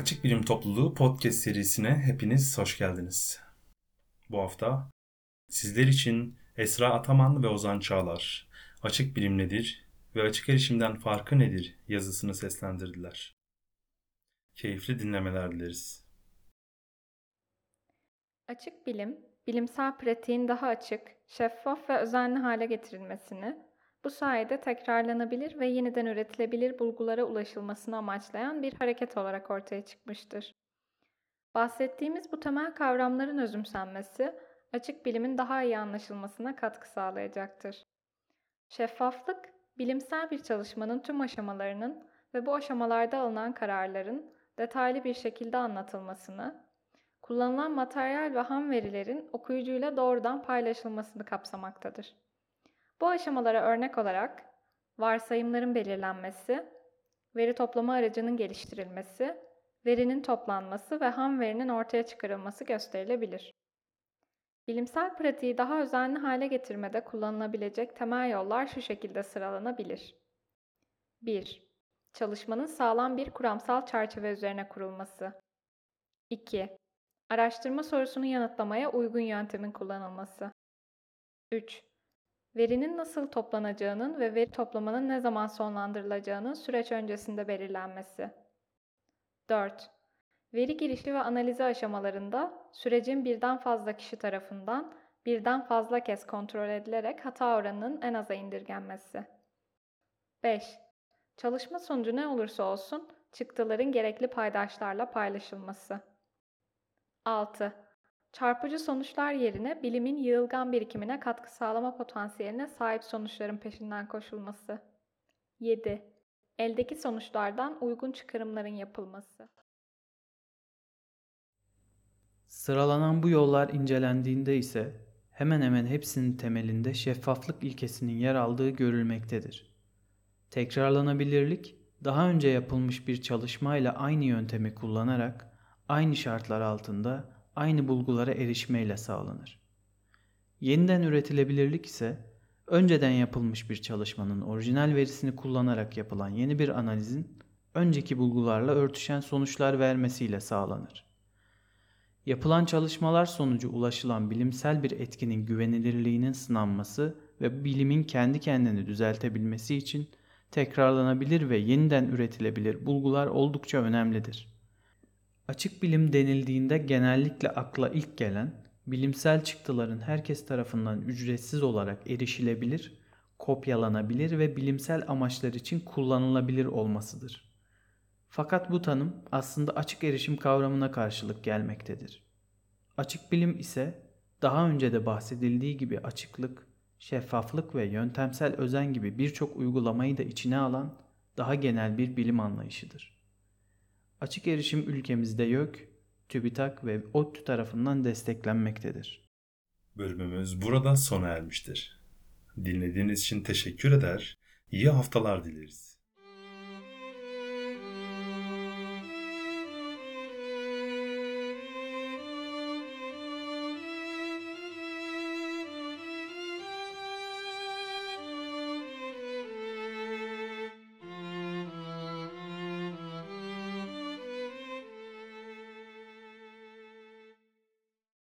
Açık Bilim Topluluğu podcast serisine hepiniz hoş geldiniz. Bu hafta sizler için Esra Ataman ve Ozan Çağlar Açık Bilim nedir ve açık erişimden farkı nedir yazısını seslendirdiler. Keyifli dinlemeler dileriz. Açık bilim, bilimsel pratiğin daha açık, şeffaf ve özenli hale getirilmesini, bu sayede tekrarlanabilir ve yeniden üretilebilir bulgulara ulaşılmasını amaçlayan bir hareket olarak ortaya çıkmıştır. Bahsettiğimiz bu temel kavramların özümsenmesi, açık bilimin daha iyi anlaşılmasına katkı sağlayacaktır. Şeffaflık, bilimsel bir çalışmanın tüm aşamalarının ve bu aşamalarda alınan kararların detaylı bir şekilde anlatılmasını, kullanılan materyal ve ham verilerin okuyucuyla doğrudan paylaşılmasını kapsamaktadır. Bu aşamalara örnek olarak varsayımların belirlenmesi, veri toplama aracının geliştirilmesi, verinin toplanması ve ham verinin ortaya çıkarılması gösterilebilir. Bilimsel pratiği daha özenli hale getirmede kullanılabilecek temel yollar şu şekilde sıralanabilir. 1. Çalışmanın sağlam bir kuramsal çerçeve üzerine kurulması. 2. Araştırma sorusunu yanıtlamaya uygun yöntemin kullanılması. 3. Verinin nasıl toplanacağının ve veri toplamanın ne zaman sonlandırılacağının süreç öncesinde belirlenmesi. 4. Veri girişi ve analizi aşamalarında sürecin birden fazla kişi tarafından birden fazla kez kontrol edilerek hata oranının en aza indirgenmesi. 5. Çalışma sonucu ne olursa olsun çıktıların gerekli paydaşlarla paylaşılması. 6. Çarpıcı sonuçlar yerine bilimin yığılgan birikimine katkı sağlama potansiyeline sahip sonuçların peşinden koşulması. 7. Eldeki sonuçlardan uygun çıkarımların yapılması. Sıralanan bu yollar incelendiğinde ise hemen hemen hepsinin temelinde şeffaflık ilkesinin yer aldığı görülmektedir. Tekrarlanabilirlik, daha önce yapılmış bir çalışmayla aynı yöntemi kullanarak aynı şartlar altında aynı bulgulara erişmeyle sağlanır. Yeniden üretilebilirlik ise önceden yapılmış bir çalışmanın orijinal verisini kullanarak yapılan yeni bir analizin önceki bulgularla örtüşen sonuçlar vermesiyle sağlanır. Yapılan çalışmalar sonucu ulaşılan bilimsel bir etkinin güvenilirliğinin sınanması ve bilimin kendi kendini düzeltebilmesi için tekrarlanabilir ve yeniden üretilebilir bulgular oldukça önemlidir. Açık bilim denildiğinde genellikle akla ilk gelen bilimsel çıktıların herkes tarafından ücretsiz olarak erişilebilir, kopyalanabilir ve bilimsel amaçlar için kullanılabilir olmasıdır. Fakat bu tanım aslında açık erişim kavramına karşılık gelmektedir. Açık bilim ise daha önce de bahsedildiği gibi açıklık, şeffaflık ve yöntemsel özen gibi birçok uygulamayı da içine alan daha genel bir bilim anlayışıdır. Açık erişim ülkemizde YÖK, TÜBİTAK ve ODTÜ tarafından desteklenmektedir. Bölümümüz burada sona ermiştir. Dinlediğiniz için teşekkür eder, iyi haftalar dileriz.